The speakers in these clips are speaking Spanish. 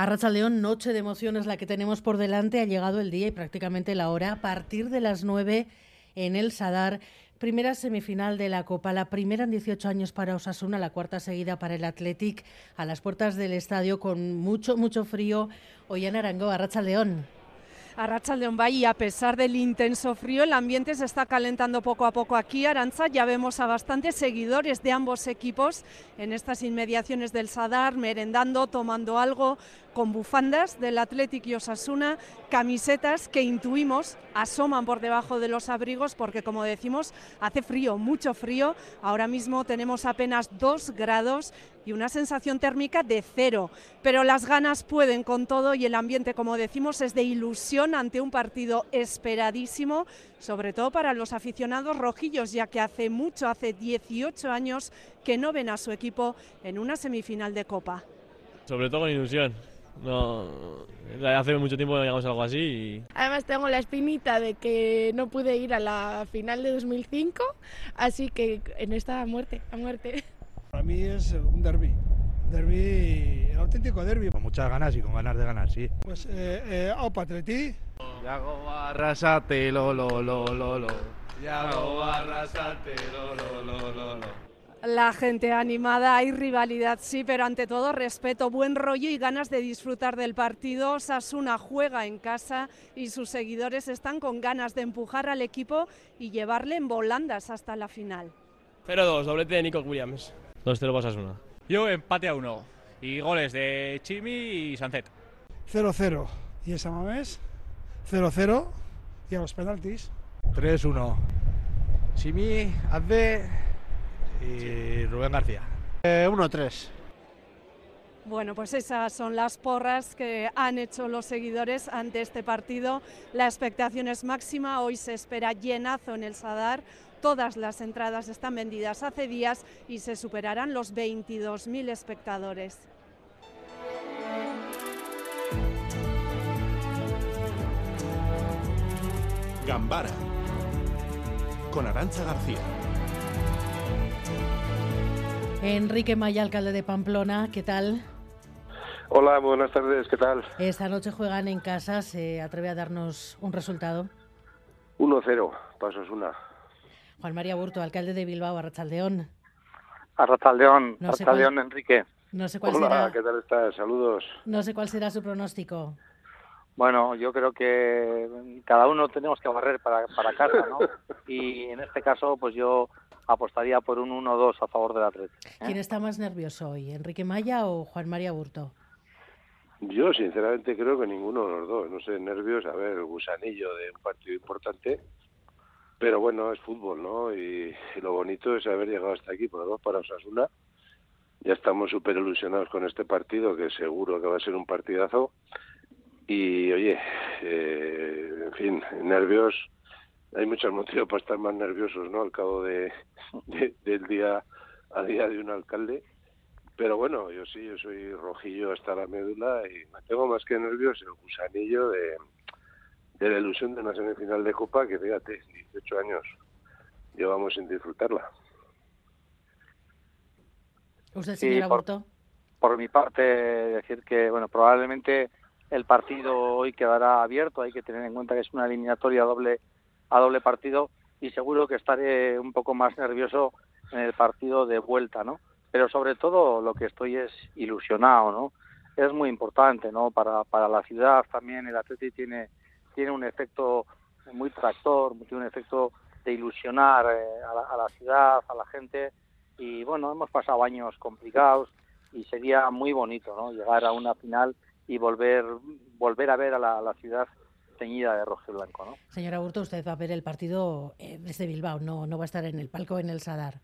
A León, noche de emociones la que tenemos por delante. Ha llegado el día y prácticamente la hora. A partir de las 9 en el Sadar, primera semifinal de la Copa, la primera en 18 años para Osasuna, la cuarta seguida para el Athletic, a las puertas del estadio con mucho, mucho frío. Hoy en Arango, a León. A Rachaldeón y a pesar del intenso frío, el ambiente se está calentando poco a poco aquí. Aranza, ya vemos a bastantes seguidores de ambos equipos en estas inmediaciones del Sadar, merendando, tomando algo, con bufandas del Athletic y Osasuna, camisetas que intuimos asoman por debajo de los abrigos porque como decimos hace frío, mucho frío, ahora mismo tenemos apenas 2 grados y una sensación térmica de cero, pero las ganas pueden con todo y el ambiente como decimos es de ilusión ante un partido esperadísimo, sobre todo para los aficionados rojillos, ya que hace mucho, hace 18 años que no ven a su equipo en una semifinal de Copa. Sobre todo con ilusión, no, hace mucho tiempo que llegamos a algo así. Y... Además tengo la espinita de que no pude ir a la final de 2005, así que en esta muerte, a muerte. Para mí es un derby, derby, auténtico derby. Con muchas ganas y con ganas de ganar, sí. Pues, eh, eh, Opa Atleti. Yago Arrasate, lo, lo, lo, lo, lo. Yago Arrasate, lo, lo, lo, lo, lo. La gente animada, hay rivalidad, sí, pero ante todo respeto, buen rollo y ganas de disfrutar del partido. Sasuna juega en casa y sus seguidores están con ganas de empujar al equipo y llevarle en volandas hasta la final. 0-2, doblete de Nico Williams. 2-0 para Sasuna. Yo empate a 1 y goles de Chimi y Sancet. 0-0 y esa mames 0-0 y a los penaltis 3-1. Chimi, Azde y Rubén García. 1-3. Eh, bueno, pues esas son las porras que han hecho los seguidores ante este partido. La expectación es máxima. Hoy se espera llenazo en el Sadar. Todas las entradas están vendidas hace días y se superarán los 22.000 espectadores. Gambara con Arancha García. Enrique Maya, alcalde de Pamplona, ¿qué tal? Hola, buenas tardes, ¿qué tal? Esta noche juegan en casa, ¿se atreve a darnos un resultado? 1-0, pasos una. Juan María Burto, alcalde de Bilbao, Arrachaldeón. Arrachaldeón, no Arrachaldeón, Enrique. No sé cuál Hola, será. ¿qué tal estás? Saludos. No sé cuál será su pronóstico. Bueno, yo creo que cada uno tenemos que barrer para, para casa, ¿no? Y en este caso, pues yo apostaría por un 1-2 a favor del Atlético. ¿eh? ¿Quién está más nervioso hoy, Enrique Maya o Juan María Burto? Yo sinceramente creo que ninguno de los dos. No sé, nervios, a ver, gusanillo de un partido importante. Pero bueno, es fútbol, ¿no? Y, lo bonito es haber llegado hasta aquí, por lo menos para Osasuna. Ya estamos súper ilusionados con este partido, que seguro que va a ser un partidazo. Y oye, eh, en fin, nervios hay muchos motivos para estar más nerviosos, ¿no? Al cabo de, del día a día de un alcalde. Pero bueno, yo sí, yo soy rojillo hasta la médula y me tengo más que nervios el gusanillo de, de la ilusión de una semifinal de Copa que, fíjate, 18 años llevamos sin disfrutarla. ¿Usted, señor por, por mi parte, decir que, bueno, probablemente el partido hoy quedará abierto. Hay que tener en cuenta que es una eliminatoria doble a doble partido y seguro que estaré un poco más nervioso en el partido de vuelta, ¿no? Pero sobre todo lo que estoy es ilusionado, ¿no? Es muy importante, ¿no? Para, para la ciudad también el Atleti tiene, tiene un efecto muy tractor, tiene un efecto de ilusionar eh, a, la, a la ciudad, a la gente y bueno, hemos pasado años complicados y sería muy bonito, ¿no? Llegar a una final y volver volver a ver a la, a la ciudad teñida de rojo y blanco. ¿no? Señora Burto, usted va a ver el partido eh, desde Bilbao, no, no va a estar en el palco en el Sadar.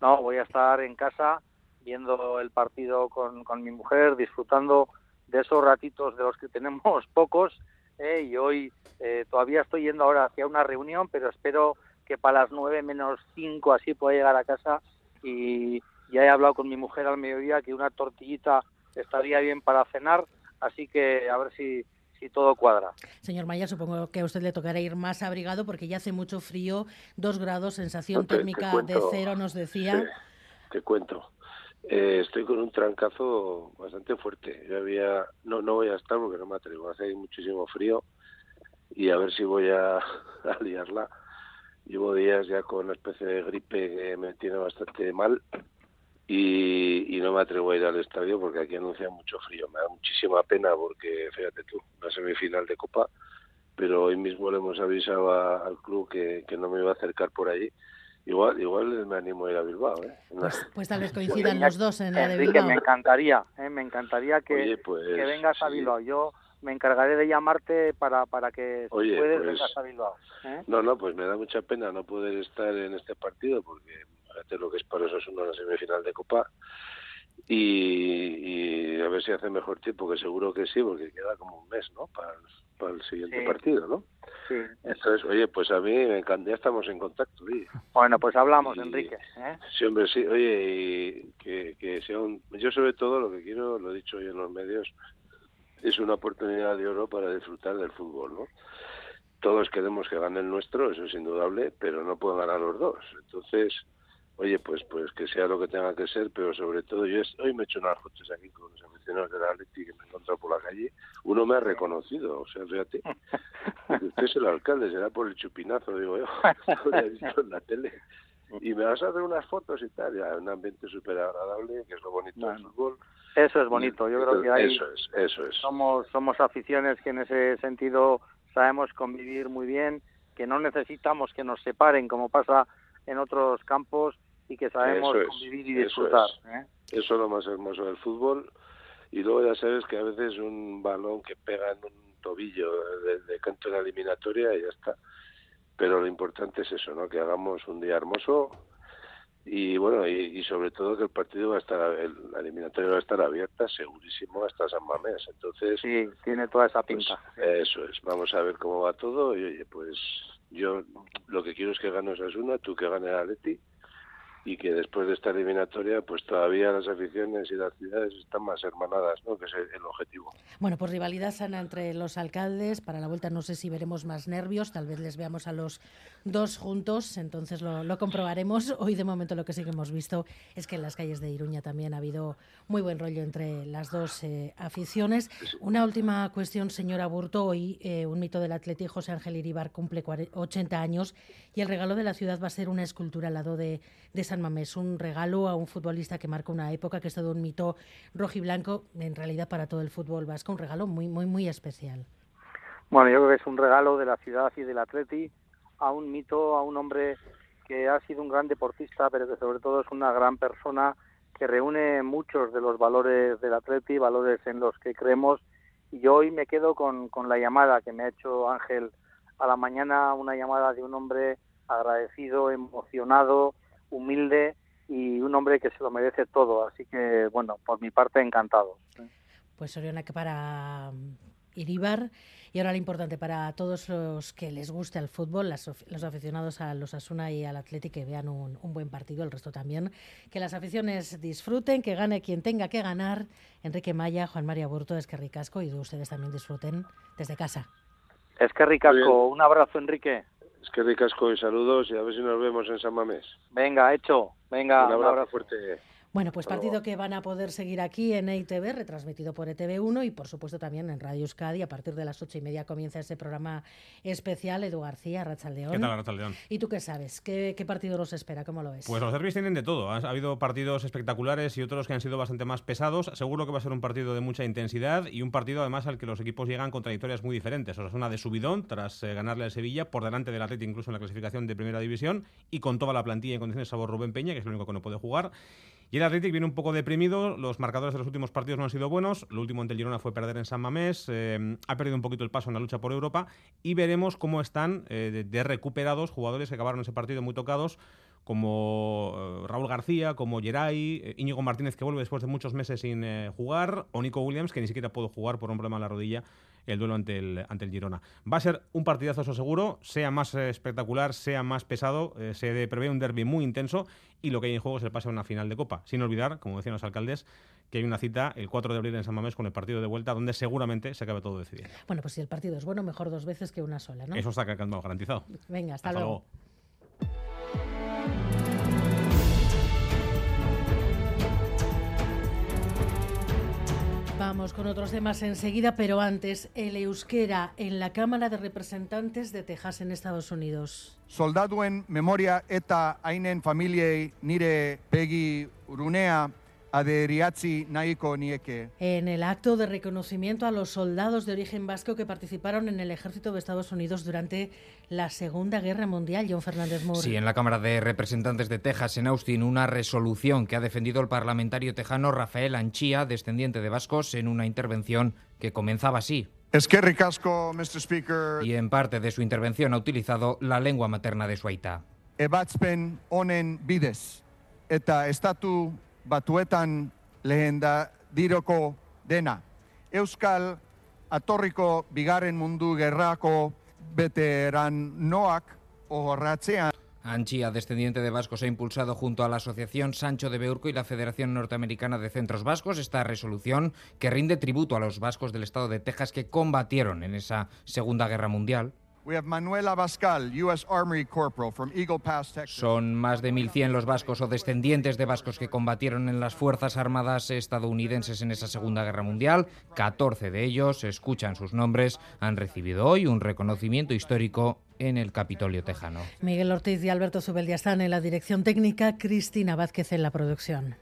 No, voy a estar en casa viendo el partido con, con mi mujer, disfrutando de esos ratitos de los que tenemos pocos. Eh, y hoy eh, todavía estoy yendo ahora hacia una reunión, pero espero que para las nueve menos cinco así pueda llegar a casa. Y ya he hablado con mi mujer al mediodía que una tortillita estaría bien para cenar, así que a ver si y todo cuadra. Señor Maya, supongo que a usted le tocará ir más abrigado porque ya hace mucho frío, dos grados, sensación térmica de cero, nos decía. te cuento. Eh, estoy con un trancazo bastante fuerte. Yo había, no, no voy a estar porque no me atrevo. Hace muchísimo frío y a ver si voy a, a liarla. Llevo días ya con una especie de gripe que me tiene bastante mal y, no me atrevo a ir al estadio porque aquí anuncia mucho frío. Me da muchísima pena porque, fíjate tú, una semifinal de Copa, pero hoy mismo le hemos avisado al club que, que no me iba a acercar por allí. Igual, igual me animo a ir a Bilbao, ¿eh? Pues, pues tal vez coincidan los dos en la de Enrique, Bilbao. me encantaría, ¿eh? me encantaría que, Oye, pues, que vengas a. Bilbao. Yo me encargaré de llamarte para, para que si Oye, puedes pues- vengas a Bilbao. ¿eh? No, no, pues me da mucha pena no poder estar en este partido porque lo que es para Osasuna una semifinal de Copa y, y a ver si hace mejor tiempo, que seguro que sí, porque queda como un mes, ¿no? Para, el- para el siguiente Sí. partido, ¿no? Sí. Entonces, oye, pues a mí me encanta, ya estamos en contacto, oye. Bueno, pues hablamos, Y- Enrique. ¿eh? Sí, hombre, sí. Oye, y que, que sea un... Yo sobre todo lo que quiero, lo he dicho hoy en los medios, es una oportunidad de oro para disfrutar del fútbol, ¿no? Todos queremos que gane el nuestro, eso es indudable, pero no pueden ganar los dos. Entonces, oye, pues pues que sea lo que tenga que ser, pero sobre todo yo es- hoy me he hecho unas fotos aquí con los aficionados del Atleti que me he encontrado por la calle. Uno me ha reconocido, o sea, fíjate, usted es el alcalde, será por el chupinazo, digo yo, lo he visto en la tele. Y me vas a hacer unas fotos y tal, ya, un ambiente súper agradable, que es lo bonito del fútbol. Eso es bonito. Yo creo que hay, Eso es, eso es. somos, somos aficiones que en ese sentido sabemos convivir muy bien, que no necesitamos que nos separen como pasa en otros campos y que sabemos Eso es, convivir y eso disfrutar. es. ¿eh? Eso es lo más hermoso del fútbol. Y luego ya sabes que a veces un balón que pega en un tobillo de, de canto en la eliminatoria y ya está. Pero lo importante es eso, ¿no? Que hagamos un día hermoso y bueno, y, y sobre todo que el partido va a estar, el, la eliminatoria va a estar abierta segurísimo hasta San Mamés. Entonces, Sí, tiene toda esa pues, pinta. eso es. Vamos a ver cómo va todo y oye, pues yo lo que quiero es que gane Osasuna, tú que gane el Atleti y que después de esta eliminatoria pues todavía las aficiones y las ciudades están más hermanadas, ¿no? Que es el, objetivo. Bueno, pues rivalidad sana entre los alcaldes. Para la vuelta no sé si veremos más nervios, tal vez les veamos a los dos juntos, entonces lo, lo comprobaremos. Hoy de momento lo que sí que hemos visto es que en las calles de Iruña también ha habido muy buen rollo entre las dos eh, aficiones. Una última cuestión, señora Burto. Hoy eh, un mito del Atleti, José Ángel Iribar, cumple 40 80 años y el regalo de la ciudad va a ser una escultura al lado de, de San Mamés, un regalo a un futbolista que marca una época que es todo un mito rojiblanco, en realidad para todo el fútbol vasco, un regalo muy, muy, muy especial. Bueno, yo creo que es un regalo de la ciudad y del Atleti a un mito, a un hombre que ha sido un gran deportista, pero que sobre todo es una gran persona que reúne muchos de los valores del Atleti, valores en los que creemos. Y hoy me quedo con, con la llamada que me ha hecho Ángel a la mañana, una llamada de un hombre agradecido, emocionado, humilde y un hombre que se lo merece todo. Así que, bueno, por mi parte, encantado. Pues Soriana que para Iribar y ahora lo importante para todos los que les guste el fútbol, las of- los aficionados a los Asuna y al Atleti que vean un, un buen partido, el resto también, que las aficiones disfruten, que gane quien tenga que ganar, Enrique Maya, Juan María Burto, es que ricasco y ustedes también disfruten desde casa. Es que ricasco, un abrazo Enrique. Es que ricasco y saludos y a ver si nos vemos en San Mamés. Venga, hecho. Venga, un un abrazo abrazo. fuerte. Bueno, pues partido que van a poder seguir aquí en EITV, retransmitido por ETV1 y por supuesto también en Radio Euskadi. A partir de las ocho y media comienza ese programa especial. Edu García, Rachaldeón. ¿Qué tal, Arrachaldeón? ¿Y tú qué sabes? ¿Qué, qué partido nos espera? ¿Cómo lo ves? Pues los derbis tienen de todo. Ha, ha habido partidos espectaculares y otros que han sido bastante más pesados. Seguro que va a ser un partido de mucha intensidad y un partido además al que los equipos llegan con trayectorias muy diferentes. Osasuna de subidón tras eh, ganarle al Sevilla por delante del Atlético incluso en la clasificación de Primera División y con toda la plantilla en condiciones sabor Rubén Peña, que es el único que no puede jugar. Y el Athletic viene un poco deprimido, los marcadores de los últimos partidos no han sido buenos, lo último ante el Girona fue perder en San Mamés, eh, ha perdido un poquito el paso en la lucha por Europa. Y veremos cómo están eh, de, recuperados jugadores que acabaron ese partido muy tocados, como eh, Raúl García, como Geray, Íñigo Martínez que vuelve después de muchos meses sin jugar, o Nico Williams que ni siquiera pudo jugar por un problema en la rodilla el duelo ante el, ante el Girona. Va a ser un partidazo, eso seguro, sea más eh, espectacular, sea más pesado, eh, se prevé un derby muy intenso y lo que hay en juego es el pase a una final de Copa. Sin olvidar, como decían los alcaldes, que hay una cita el 4 de abril en San Mamés con el partido de vuelta donde seguramente se acabe todo decidido. Bueno, pues si el partido es bueno, mejor dos veces que una sola, ¿no? Eso está garantizado. Venga, hasta, Hasta luego. luego. Vamos con otros temas enseguida, pero antes, el euskera en la Cámara de Representantes de Texas en Estados Unidos. Soldaduen memoria eta familiei nire pegi urunea. En el acto de reconocimiento a los soldados de origen vasco que participaron en el ejército de Estados Unidos durante la Segunda Guerra Mundial, John Fernández Moore. Sí, en la Cámara de Representantes de Texas, en Austin, una resolución que ha defendido el parlamentario tejano Rafael Anchía, descendiente de vascos, en una intervención que comenzaba así. Eskerrik asko, Mr. Speaker. Y en parte de su intervención ha utilizado la lengua materna de su aita. Ebatzpen honen bidez eta estatu batuetan lehendadiroko dena. Euskal atorriko bigarren mundu gerrako veteranoak ohorratzean Anchia, descendiente de vascos, ha impulsado junto a la Asociación Sancho de Beurco y la Federación Norteamericana de Centros Vascos esta resolución que rinde tributo a los vascos del estado de Texas que combatieron en esa Segunda Guerra Mundial. We have Manuel Abascal, U.S. Armory Corporal from Eagle Pass, Texas. Son más de 1.100 los vascos o descendientes de vascos que combatieron en las Fuerzas Armadas estadounidenses en esa Segunda Guerra Mundial. 14 de ellos, escuchan sus nombres, han recibido hoy un reconocimiento histórico en el Capitolio tejano. Miguel Ortiz y Alberto Zubeldia están en la dirección técnica, Cristina Vázquez en la producción.